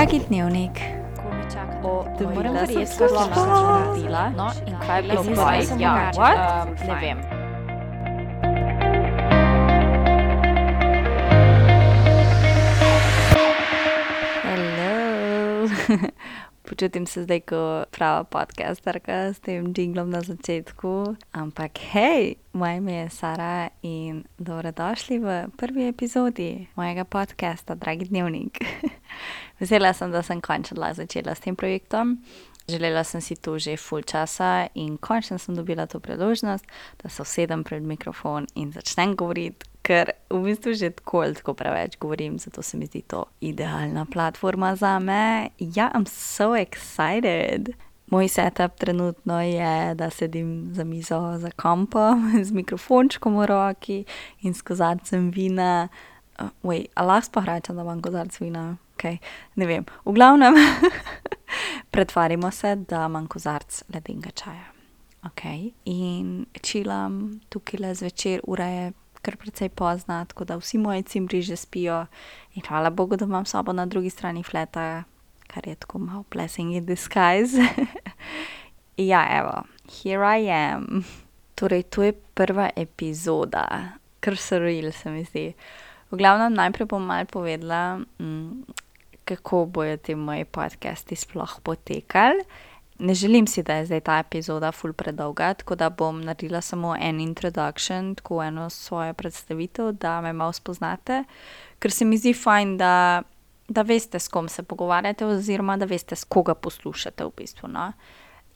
Dragi dnevnik, O, Da moram moram verjeti, verjeti, da sploh sem naredila. No, in kaj je bilo zdaj? sem Ja, what? Um, ne vem. Hello. Počutim se zdaj kot prava podcasterka s tem jinglom na začetku. Ampak hej, moje ime je Sara in dobrodošli v prvi epizodi mojega podcasta, dragi dnevnik. Vesela sem, da sem končno začela s tem projektom. Želela sem si to že full časa in končno sem dobila to priložnost, da se usedem pred mikrofon in začnem govoriti, ker v bistvu že tako ali tako preveč govorim, zato se mi zdi to idealna platforma za me. Ja, I'm so excited. Moj setup trenutno je, da sedim za mizo za kompom z mikrofončkom v roki in s kozarcem vina. Uh, wait, a lahko spohračam, da imam kozarc vina? Okay. Ne vem. V glavnem, pretvarimo se, da imam kozarc ledenega čaja. Okay. In čilam tukaj le zvečer, ura je kar precej pozna, tako da vsi moji cimri že spijo. In hvala Bogu, da imam sobo na drugi strani fleta, kar je tako malo blessing in disguise. ja, evo, here I am. Torej, to je prva epizoda, kar surreal se mi zdi. V glavnem, najprej bom malo povedala, mm, kako bojo ti moji podcasti sploh potekali. Ne želim si, da je zdaj ta epizoda ful predolga, tako da bom naredila samo en introduction, tako eno svojo predstavitev, da me malo spoznate, ker se mi zdi fajn, da, da veste, s kom se pogovarjate, oziroma da veste, s koga poslušate v bistvu. No?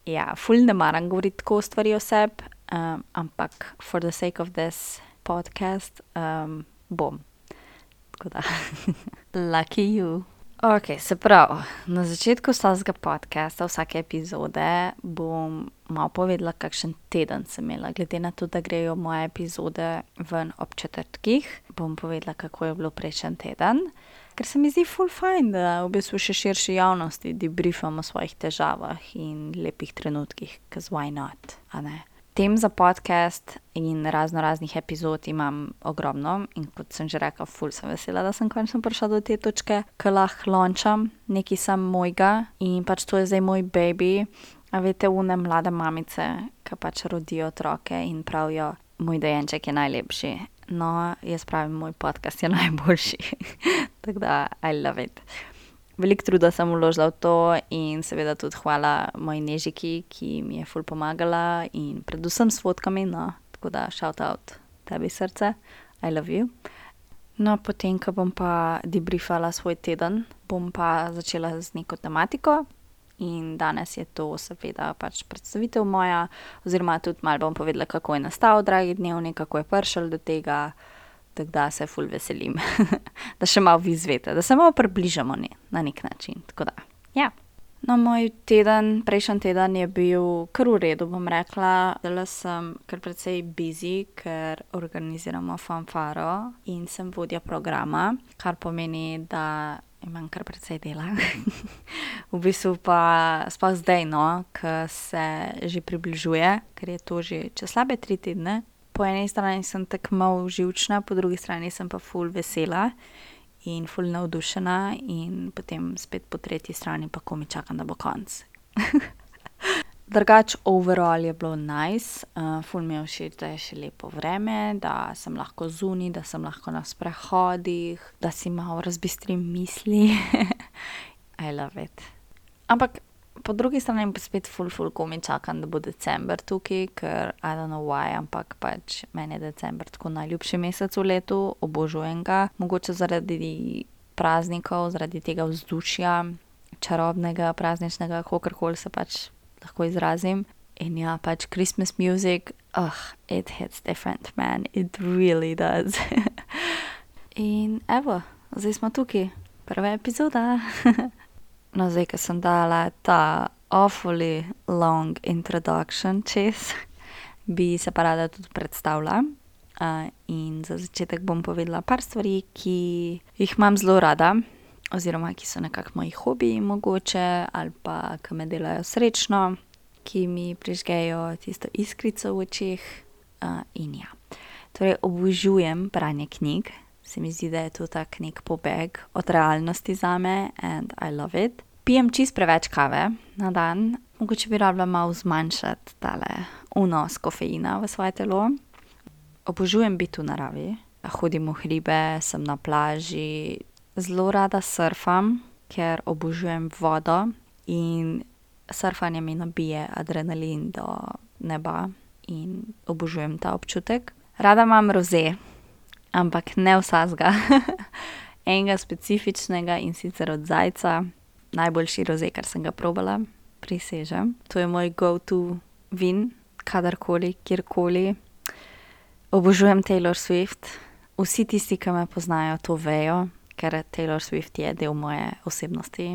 Ja, ful ne maram govoriti tako stvari o sebi, um, ampak for the sake of this podcast um, bom. Tako da, lucky you. Ok, se pravi, na začetku vsakega podcasta, vsake epizode bom malo povedala, kakšen teden sem imela. Glede na to, da grejo moje epizode ven ob četrtkih, bom povedala, kako je bilo prejšnji teden. Ker se mi zdi full fajn, da v bistvu še širši javnosti debriefamo o svojih težavah in lepih trenutkih, cause why not, a ne. Tem za podcast in razno raznih epizod imam ogromno in kot sem že rekla, ful sem vesela, da sem končno prišla do te točke, ko lahko lončam nekaj sam mojega in pač to je zdaj moj baby. A veste, une mlade mamice, ki pač rodijo otroke in pravijo, moj dojenček je najlepši. No, jaz pravim, moj podcast je najboljši. Tako da, I love it. Veliko truda sem vložila v to in seveda tudi hvala moji nežiki, ki mi je ful pomagala in predvsem s fotkami, no, tako da shout out tebi srce, I love you. No, potem, ko bom pa debriefala svoj teden, bom pa začela z neko tematiko in danes je to seveda pač predstavitev moja, oziroma tudi malo bom povedala, kako je nastal dragi dnevnik, kako je prišel do tega, tako da se ful veselim, da še malo vi izvete, da se malo približamo ne, na nek način. Da, ja. No, moj teden, prejšnji teden je bil kar v redu, bom rekla. Zdaj sem kar precej busy, ker organiziramo fanfaro in sem vodja programa, kar pomeni, da imam kar precej dela. v bistvu pa sploh zdaj, no, ko se že približuje, ker je to že čez slabe tri tedne, po eni strani sem tako malo živčna, po drugi strani sem pa ful vesela in ful navdušena, in potem spet po tretji strani pa komaj čakam, da bo konc. Drugače, overall je bilo nice, uh, ful mi je všeč, da je še lepo vreme, da sem lahko zunaj, da sem lahko na sprehodih, da si malo razbistrim misli. I love it. Ampak po drugi strani pa spet ful, ful komaj čakam, da bo december tukaj, ker I don't know why, ampak pač meni je december tako najljubši mesec v letu, obožujem ga. Mogoče zaradi praznikov, zaradi tega vzdušja, čarobnega, prazničnega, kakorkoli se pač lahko izrazim. In ja, pač Christmas music, ugh, it hits different, man, it really does. In evo, zdaj smo tukaj, prva epizoda. No, zdaj, ko sem dala ta awfully long introduction čez, bi se pa rada tudi predstavila. Uh, in za začetek bom povedala par stvari, ki jih imam zelo rada, oziroma ki so nekako moji hobiji, mogoče, ali pa ki me delajo srečno, ki mi prižgejo tisto iskrico v očeh. Uh, in ja, torej obožujem branje knjig, se mi zdi, da je to tak nek pobeg od realnosti za me and I love it. Pijem čist preveč kave na dan, mogoče bi rabila malo zmanjšati tale vnos kofeina v svoje telo. Obožujem biti v naravi, hodim v hribe, sem na plaži, zelo rada surfam, ker obožujem vodo in surfanje mi nabije adrenalin do neba in obožujem ta občutek. Rada imam roze, ampak ne vsega. Enega specifičnega in sicer od zajca, najboljši roze, kar sem ga probala, prisežem. To je moj go-to vin, kadarkoli, kjerkoli. Obožujem Taylor Swift. Vsi tisti, ki me poznajo, to vejo, ker Taylor Swift je del moje osebnosti.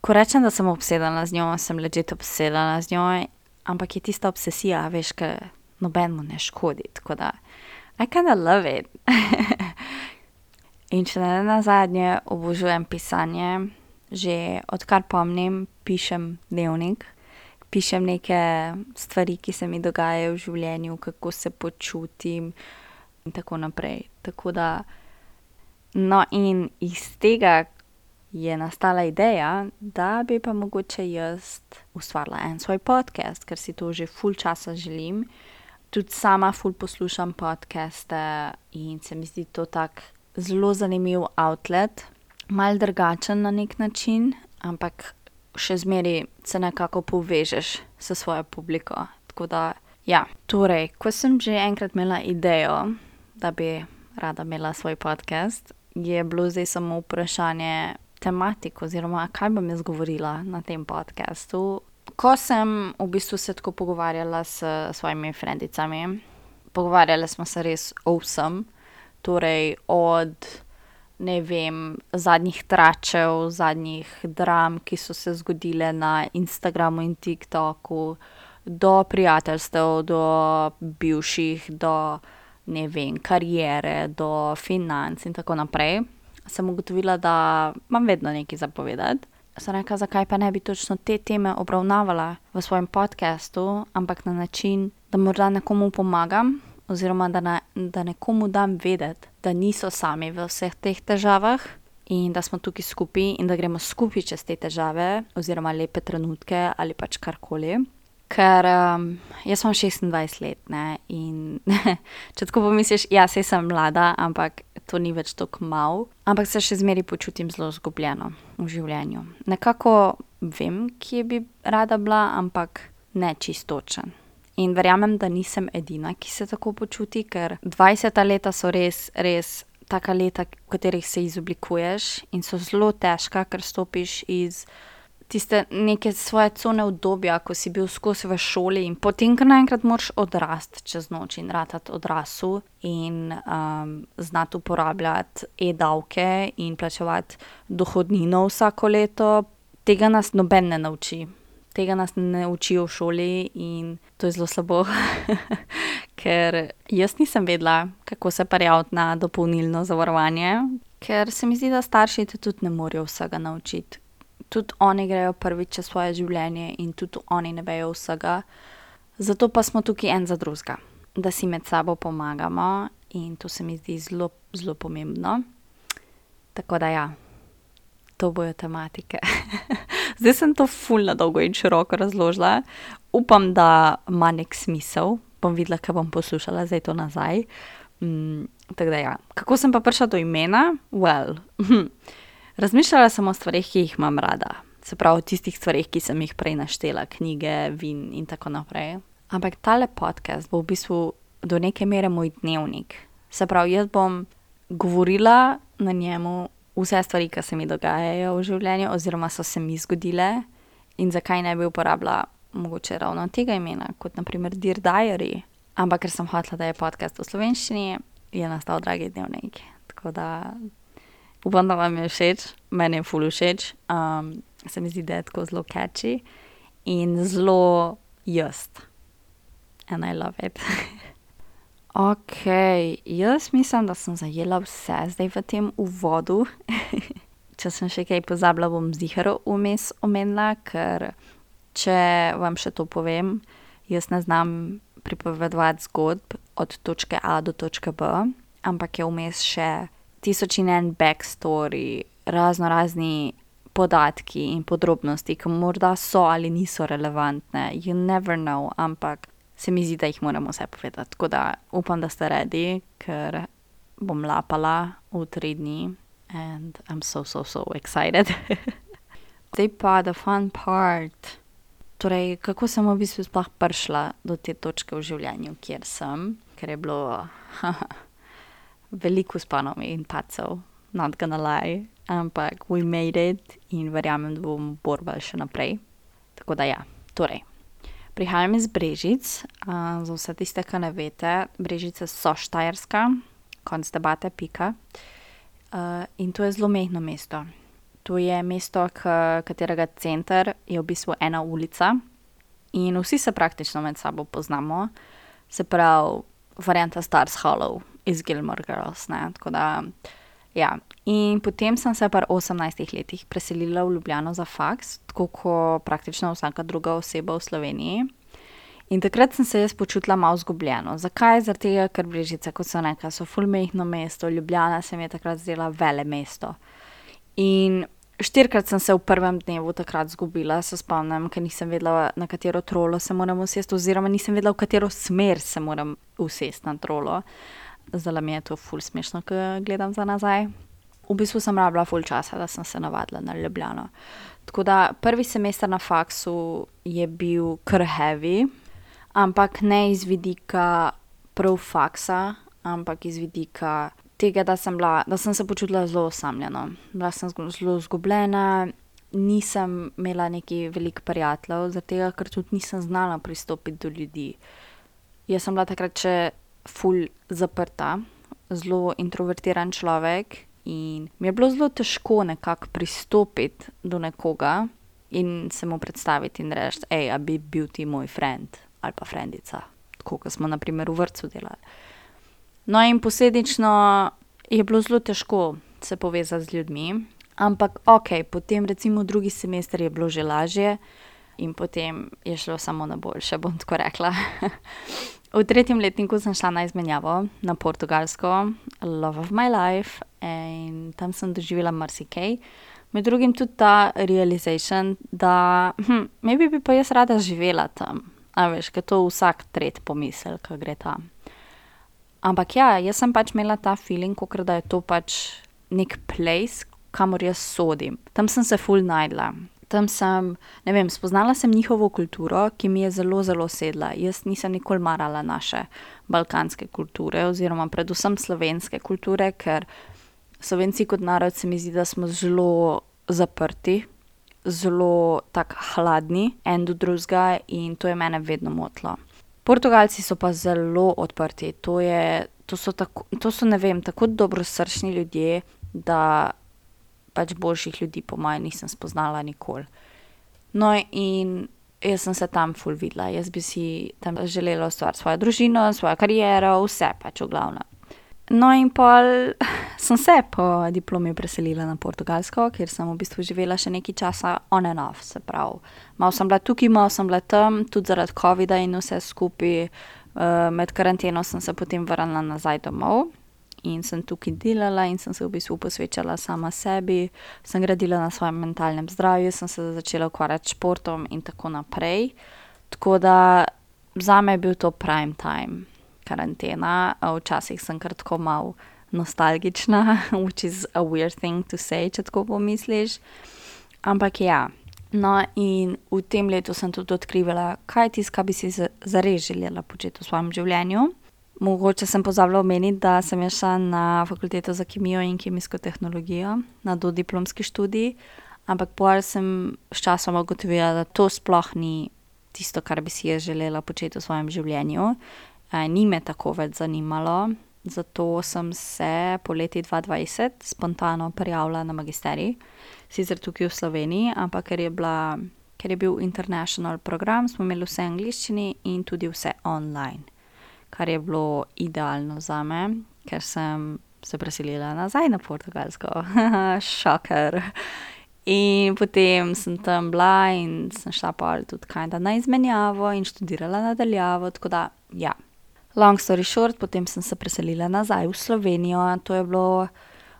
Ko rečem, da sem obsedena z njo, sem legit obsedena z njo, ampak je tista obsesija, veš, ki nobenemu ne škodi. Tako da I kinda love it. In če ne nazadnje, obožujem pisanje. Že odkar pomnim, pišem dnevnik. Pišem neke stvari, ki se mi dogajajo v življenju, kako se počutim in tako naprej. Tako da, no, in iz tega je nastala ideja, da bi pa mogoče jaz ustvarila en svoj podcast, ker si to že ful časa želim. Tudi sama ful poslušam podcaste in se mi zdi to tak zelo zanimiv outlet. Malo drugačen na neki način, ampak še zmeraj se nekako povežeš s svojo publiko. Tako da, ja. Torej, ko sem že enkrat imela idejo, da bi rada imela svoj podcast, je bilo zdaj samo vprašanje tematike oziroma kaj bom jaz govorila na tem podcastu. Ko sem v bistvu se tako pogovarjala s svojimi frendicami, pogovarjale smo se res o vsem. Torej od, ne vem, zadnjih tračev, zadnjih dram, ki so se zgodile na Instagramu in TikToku, do prijateljstev, do bivših, do, ne vem, kariere, do financ in tako naprej. Sem ugotovila, da imam vedno nekaj za povedati. Sem rekla, zakaj pa ne bi točno te teme obravnavala v svojem podcastu, ampak na način, da morda nekomu pomagam oziroma da, na, da nekomu dam vedeti, da niso sami v vseh teh težavah in da smo tukaj skupaj in da gremo skupaj čez te težave oziroma lepe trenutke ali pač karkoli. Ker um, jaz sem 26 let, ne, in če tako pomisliš, ja, saj sem mlada, ampak to ni več tako malo, ampak se še zmeraj počutim zelo izgubljeno v življenju. Nekako vem, kje bi rada bila, ampak ne čistočen. In verjamem, da nisem edina, ki se tako počuti, ker dvajseta leta so res, res taka leta, v katerih se izoblikuješ in so zelo težka, ker stopiš iz tiste neke svoje cone udobja, ko si bil skozi v šoli in potem, ko naenkrat moraš odrasti čez noč in ratati odrasel in um, znati uporabljati e-davke in plačevati dohodnino vsako leto, tega nas noben ne nauči. Tega nas ne učijo v šoli in to je zelo slabo, ker jaz nisem vedela, kako se prijaviti na dopolnilno zavarovanje, ker se mi zdi, da starši te tudi ne morejo vsega naučiti tudi oni grejo prvič čez svoje življenje in tudi oni ne vejo vsega. Zato pa smo tukaj en za drugega, da si med sabo pomagamo in to se mi zdi zelo, zelo pomembno. Tako da ja, to bojo tematike. Zdaj sem to fulno dolgo in široko razložila, upam, da ima nek smisel. Bom videla, kaj bom poslušala zdaj to nazaj. Mm, tako da ja, kako sem pa prišla do imena? Well. Razmišljala sem o stvarih, ki jih imam rada, se pravi o tistih stvarih, ki sem jih prej naštela, knjige, vin in tako naprej. Ampak tale podcast bo v bistvu do neke mere moj dnevnik. Se pravi, jaz bom govorila na njemu vse stvari, ki se mi dogajajo v življenju, oziroma so se mi zgodile, in zakaj ne bi uporabljala mogoče ravno tega imena, kot naprimer Dear Diary. Ampak ker sem hotela, da je podcast v slovenščini, je nastal Dragi dnevnik. Tako da upam, da vam je všeč, meni je ful všeč, um, se mi zdi, da je tako zelo catchy in zelo jaz. And I love it. ok, jaz mislim, da sem zajela vse zdaj v tem uvodu. če sem še kaj pozabila, bom zihar vmes omenila, ker če vam še to povem, jaz ne znam pripovedovati zgodb od točke A do točke B, ampak je vmes še tisoč in en backstory, razno razni podatki in podrobnosti, ki morda so ali niso relevantne. You never know, ampak se mi zdi, da jih moramo vse povedati. Tako da upam, da ste redi, ker bom lapala v tri dni and I'm so, so, so excited. Zdaj pa the fun part. Torej, kako sem v bistvu sploh prišla do te točke v življenju, kjer sem, ker je bilo veliko spanov in pacov, not gonna lie, ampak we made it in verjamem, da bomo borbali še naprej. Tako da ja, torej. Prihajam iz Brežic, uh, za vse tiste, ki ne veste, Brežice so Štajerska, konc debate, pika. Uh, in to je zelo mehko mesto. To je mesto, katerega center je v bistvu ena ulica in vsi se praktično med sabo poznamo, se pravi, varianta Stars Hollow iz Gilmore Girls. Ne? Tako da, ja. In potem sem se v 18 letih preselila v Ljubljano za faks, tako kot praktično vsaka druga oseba v Sloveniji. In takrat sem se jaz počutila malo izgubljeno. Zakaj? Zaradi tega, ker Brežice, kot so rekla, so fulmehno mesto, Ljubljana se mi je takrat zdela vele mesto. In štirikrat sem se v prvem dnevu takrat izgubila, se spomnim, ker nisem vedela, na katero trolo se moram usesti, oziroma nisem vedela, v katero smer se moram usesti na trolo. Zdaj mi je to ful smešno, ko gledam za nazaj. V bistvu sem rabila ful časa, da sem se navadila na Ljubljano. Tako da prvi semester na faksu je bil kar heavy ampak ne iz vidika prav faksa, ampak iz vidika tega, da sem, bila, da sem se počutila zelo osamljeno. Bila sem zelo izgubljena, nisem imela neki veliko prijateljev, zaradi tega, ker tudi nisem znala pristopiti do ljudi. Jaz sem bila takrat še ful zaprta, zelo introvertiran človek. In mi je bilo zelo težko nekako pristopiti do nekoga in se mu predstaviti in reči, hej, a bi bil ti moj friend ali pa frendica, tako kot smo naprimer v vrtu delali. No, in posledično je bilo zelo težko se povezati z ljudmi, ampak ok, potem recimo drugi semester je bilo že lažje in potem je šlo samo na boljše, bom tako rekla. v tretjem letniku sem šla na izmenjavo na Portugalsko, Love of My Life, in tam sem doživela marsikaj. Med drugim tudi ta realization, da hm, maybe bi pa jaz rada živela tam. A veš, ker to vsak tret pomisli, ko gre tam. Ampak ja, jaz sem pač imela ta feeling, kot da je to pač nek place, kamor jaz sodim. Tam sem se full najdla. Tam sem, ne vem, spoznala sem njihovo kulturo, ki mi je zelo, zelo sedla. Jaz nisem nikoli marala naše balkanske kulture, oziroma predvsem slovenske kulture, ker slovenci kot narod se mi zdi, da smo zelo zaprti, zelo tako hladni en do drugega in to je mene vedno motilo. Portugalci so pa zelo odprti, to, je, to, so, tako, to so, ne vem, tako dobrosrčni ljudje, da pač boljših ljudi, po mojem, nisem spoznala nikoli. No, in jaz sem se tam full videla, jaz bi si tam želela ustvariti svojo družino, svojo kariero, vse pač v glavnem. No, in pol sem se po diplomi preselila na Portugalsko, kjer sem v bistvu živela še nekaj časa on and off, se pravi. Malo sem bila tukaj, malo sem bila tam, tudi zaradi COVID-a in vse skupaj. Uh, med karanteno sem se potem vrnila nazaj domov in sem tukaj delala in sem se v bistvu posvečala sama sebi, sem gradila na svojem mentalnem zdravju, sem se začela ukvarjati s športom in tako naprej. Tako da za me je bil to prime time karantena, včasih sem kar tako mal nostalgična, which is a weird thing to say, če tako pomisliš. Ampak ja, no in v tem letu sem tudi odkrivala, kaj je tisto, kar bi si zares želela početi v svojem življenju. Mogoče sem pozabila omeniti, da sem šla na fakulteto za kemijo in kemijsko tehnologijo, na dodiplomski študij, ampak pol sem sčasoma ugotovila, da to sploh ni tisto, kar bi si jaz želela početi v svojem življenju. Ni me tako več zanimalo, zato sem se poleti 2020 spontano prijavila na magisterij, sicer tukaj v Sloveniji, ampak ker je, bila, ker je bil international program, smo imeli vse v angliščini in tudi vse online, kar je bilo idealno za me, ker sem se preselila nazaj na Portugalsko, šoker. In potem sem tam bila in sem šla pa tudi kaj na izmenjavo in študirala nadaljavo, tako da ja. Long story short, potem sem se preselila nazaj v Slovenijo. To je bilo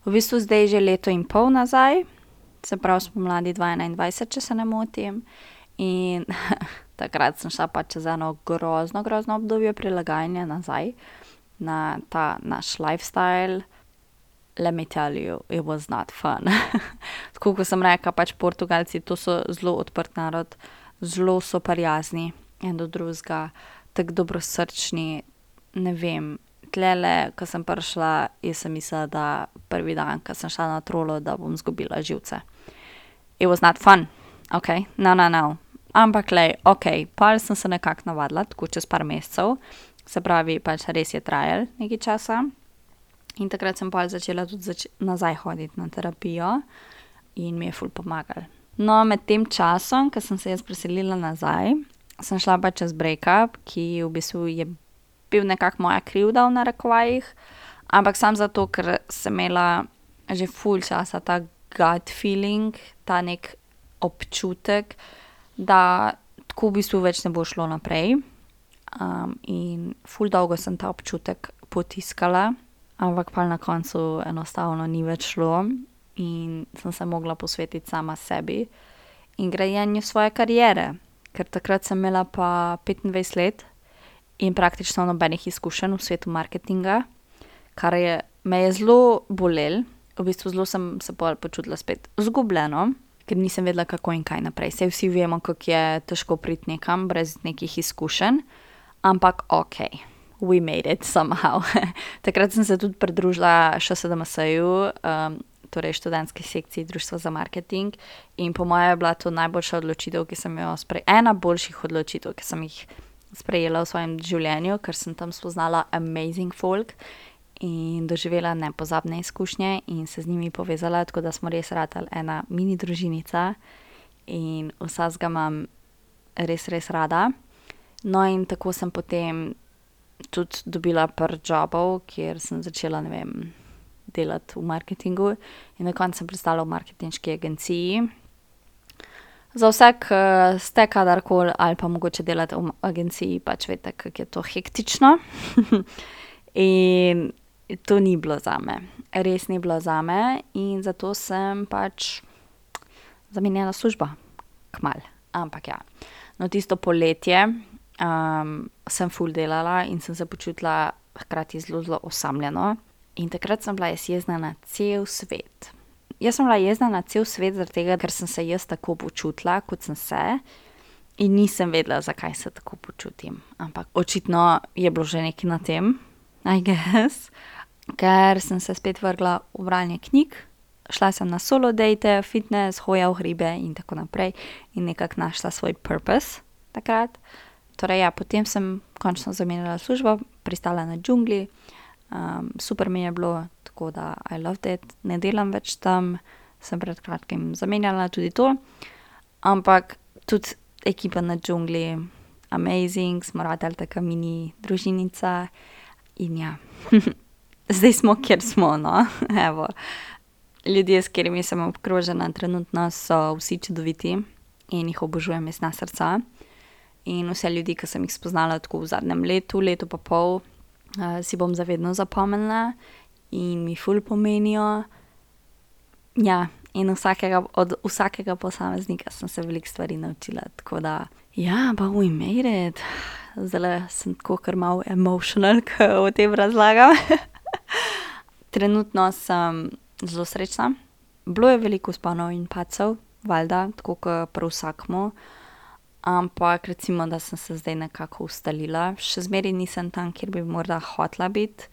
v bistvu zdaj že leto in pol nazaj, se pravi spomladi 2021, če se ne motim. In takrat sem šla pač čez eno grozno, grozno obdobje prilagajanja nazaj na ta naš lifestyle. Let me tell you, it was not fun. Tako kot sem rekla, pač Portugalci, to so zelo odprt narod, zelo so prijazni en do drugega, tako dobrosrčni. Ne vem, tlele, ko sem prišla, jaz sem mislila, da prvi dan, ko sem šla na trolo, da bom izgubila živce. It was not fun, ok, no, no, no. Ampak, glej, ok, pol sem se nekako navadila, tako čez par mesecev, se pravi, pač res je trajalo nekaj časa. In takrat sem pol začela tudi zač nazaj hoditi na terapijo in mi je ful pomagalo. No, med tem časom, ko sem se jaz preselila nazaj, sem šla pa čez breakup, ki v bistvu je bil nekako moja krivda, v narekovajih, ampak samo zato, ker sem imela že ful časa ta gut feeling, ta neki občutek, da tako v bistvu več ne bo šlo naprej. in ful dolgo sem ta občutek potiskala, ampak pol na koncu enostavno ni več šlo in sem se mogla posvetiti sama sebi in grajenju svoje kariere. Ker takrat sem imela pa petindvajset let in praktično nobenih izkušenj v svetu marketinga, kar je, me je zelo bolelo, v bistvu zelo sem se počutila spet izgubljeno, ker nisem vedela, kako in kaj naprej. Saj vsi vemo, kako je težko priti nekam brez nekih izkušenj, ampak okej, we made it somehow. Takrat sem se tudi pridružila ŠSDMS-ju, torej študentski sekciji Društva za marketing, in po moje je bila to najboljša odločitev, ki sem jo ena boljših odločitev, ki sem jih sprejela v svojem življenju, ker sem tam spoznala amazing folk in doživela nepozabne izkušnje in se z njimi povezala, tako da smo res ratali ena mini družinica in vsakega imam res, res rada. No, in tako sem potem tudi dobila par jobov, kjer sem začela, vem, delati v marketingu in na koncu sem pristala v marketinški agenciji. Za vse, ke ste kadarkoli ali pa mogoče delate v agenciji, pač veste, kako je to hektično. In to ni bilo zame. Res ni bilo zame in zato sem pač zamenjala službo. Kmalu, ampak ja. No, tisto poletje, sem ful delala in sem se počutila hkrati zelo, zelo osamljeno. In takrat sem bila jaz jezna na cel svet. Jaz sem bila jezna na cel svet zaradi tega, ker sem se jaz tako počutila, kot sem se, in nisem vedela, zakaj se tako počutim. Ampak očitno je bilo že nekaj na tem, I guess. Ker sem se spet vrgla v branje knjig, šla sem na solo date, fitnes, hoja v hribe in tako naprej in nekako našla svoj purpose takrat. Torej ja, potem sem končno zamenjala službo, pristala na džungli, super mi je bilo, tako da I loved it. Ne delam več tam, sem pred kratkim zamenjala tudi to. Ampak tudi ekipa na džungli amazing, smo ratali taka mini družinica in ja, zdaj smo, kjer smo, no, evo. Ljudje, s katerimi sem obkrožena trenutno, so vsi čudoviti in jih obožujem iz vsega srca. In vse ljudi, ke sem jih spoznala tako v zadnjem letu, letu pa pol, si bom za vedno zapomnila in mi ful pomenijo. Ja, in vsakega, od vsakega posameznika sem se veliko stvari naučila, tako da ja, but we made it. Zdajle sem tako kar malo emotional, ke o tem razlagam. Trenutno sem zelo srečna. Bilo je veliko vzponov in padcev, valjda, tako ke pri vsakemu. Ampak recimo, da sem se zdaj nekako ustalila. Še zmeraj nisem tam, kjer bi morda hotela biti.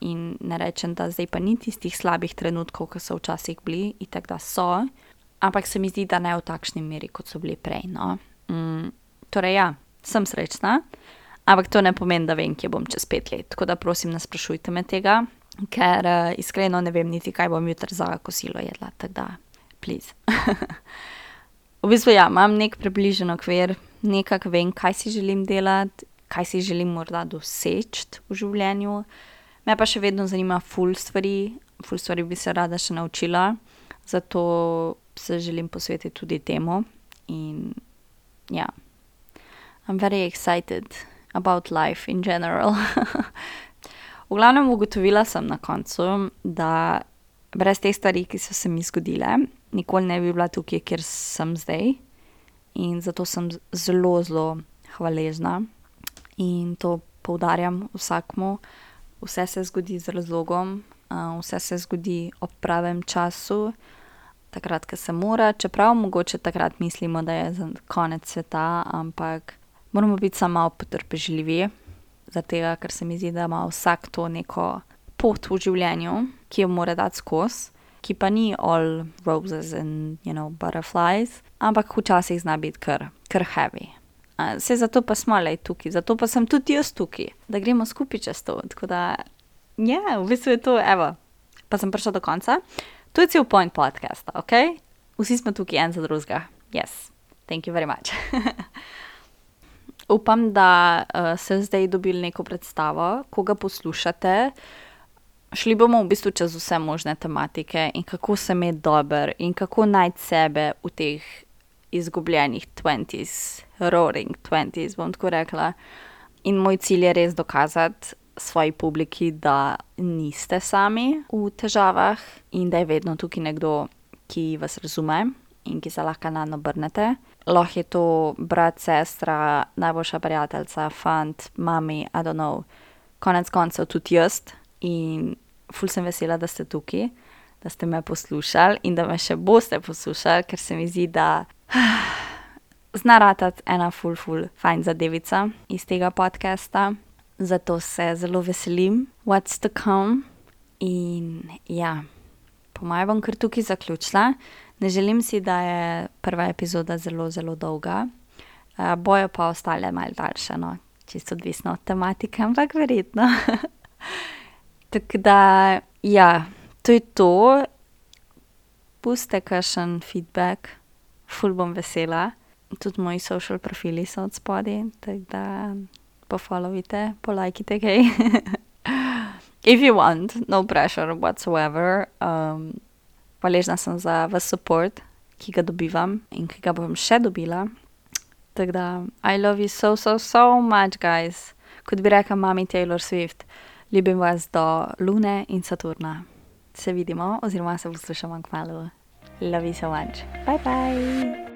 In ne rečem, da zdaj pa ni tistih slabih trenutkov, ke so včasih bili, itak da so, ampak se mi zdi, da ne v takšni meri, kot so bili prej, no. torej ja, sem srečna, ampak to ne pomeni, da vem, kje bom čez pet let, tako da prosim, ne sprašujte me tega, ker, iskreno ne vem niti, kaj bom jutri za kosilo jedla, tako da please. V bistvu ja, imam neki približen okvir, nekako vem, kaj si želim delati, kaj si želim morda doseči v življenju. Me pa še vedno zanima ful stvari, ful stvari bi se rada še naučila, zato se želim posvetiti tudi temu in ja. I am very excited about life in general. V glavnem, ugotovila sem na koncu, da brez teh stvari, ki so se mi zgodile, nikoli ne bi bila tukaj, kjer sem zdaj. In zato sem zelo, zelo hvaležna in to poudarjam vsakmu. Vse se zgodi z razlogom, vse se zgodi ob pravem času, takrat, ko se mora, čeprav mogoče takrat mislimo, da je konec sveta, ampak moramo biti samo malo potrpežljivi, tega, ker se mi zdi, da ima vsak to neko pot v življenju, ki jo mora dati skozi, ki pa ni all roses and you know butterflies, ampak včasih zna biti kar, kar heavy. Saj zato pa smo le tukaj, zato pa sem tudi jaz tukaj, da gremo skupaj čez to. Tako da, ja, v bistvu je to, evo, pa sem prišla do konca. To je cel point podcasta, ok? Vsi smo tukaj en za drugega. Yes, thank you very much. Upam, da uh, ste zdaj dobili neko predstavo, koga poslušate. Šli bomo v bistvu čez vse možne tematike in kako se imeti dober in kako najti sebe v teh izgubljenih 20s, roaring 20s, bom tako rekla. In moj cilj je res dokazati svoji publiki, da niste sami v težavah in da je vedno tukaj nekdo, ki vas razume in ki se lahko na njo obrnete. Lahko je to brat, sestra, najboljša prijateljica, fant, mami, I don't know, konec koncev tudi jaz. In ful sem vesela, da ste tukaj, da ste me poslušali in da me še boste poslušali, ker se mi zdi, da zna ratati ena ful, ful, fajn zadevica iz tega podcasta. Zato se zelo veselim, what's to come. In ja, po mojem bom kar tukaj zaključila. Ne želim si, da je prva epizoda zelo, zelo dolga, uh, bojo pa ostale malce daljše, no, čisto odvisno od tematike, ampak verjetno. Tako da, ja, to je to. Pustite kakšen feedback, ful bom vesela. Tudi moji social profili so od spodaj, tako da pofollowite, polajkite kaj. If you want, no pressure whatsoever. Um, hvaležna sem za vaš support, ki ga dobivam in ki ga bom še dobila. Tako da, I love you so, so, so much, guys. Kot bi rekla mami Taylor Swift, ljubim vas do Lune in Saturna. Se vidimo, oziroma se poslušamo kmalu. Love you so much. Bye bye.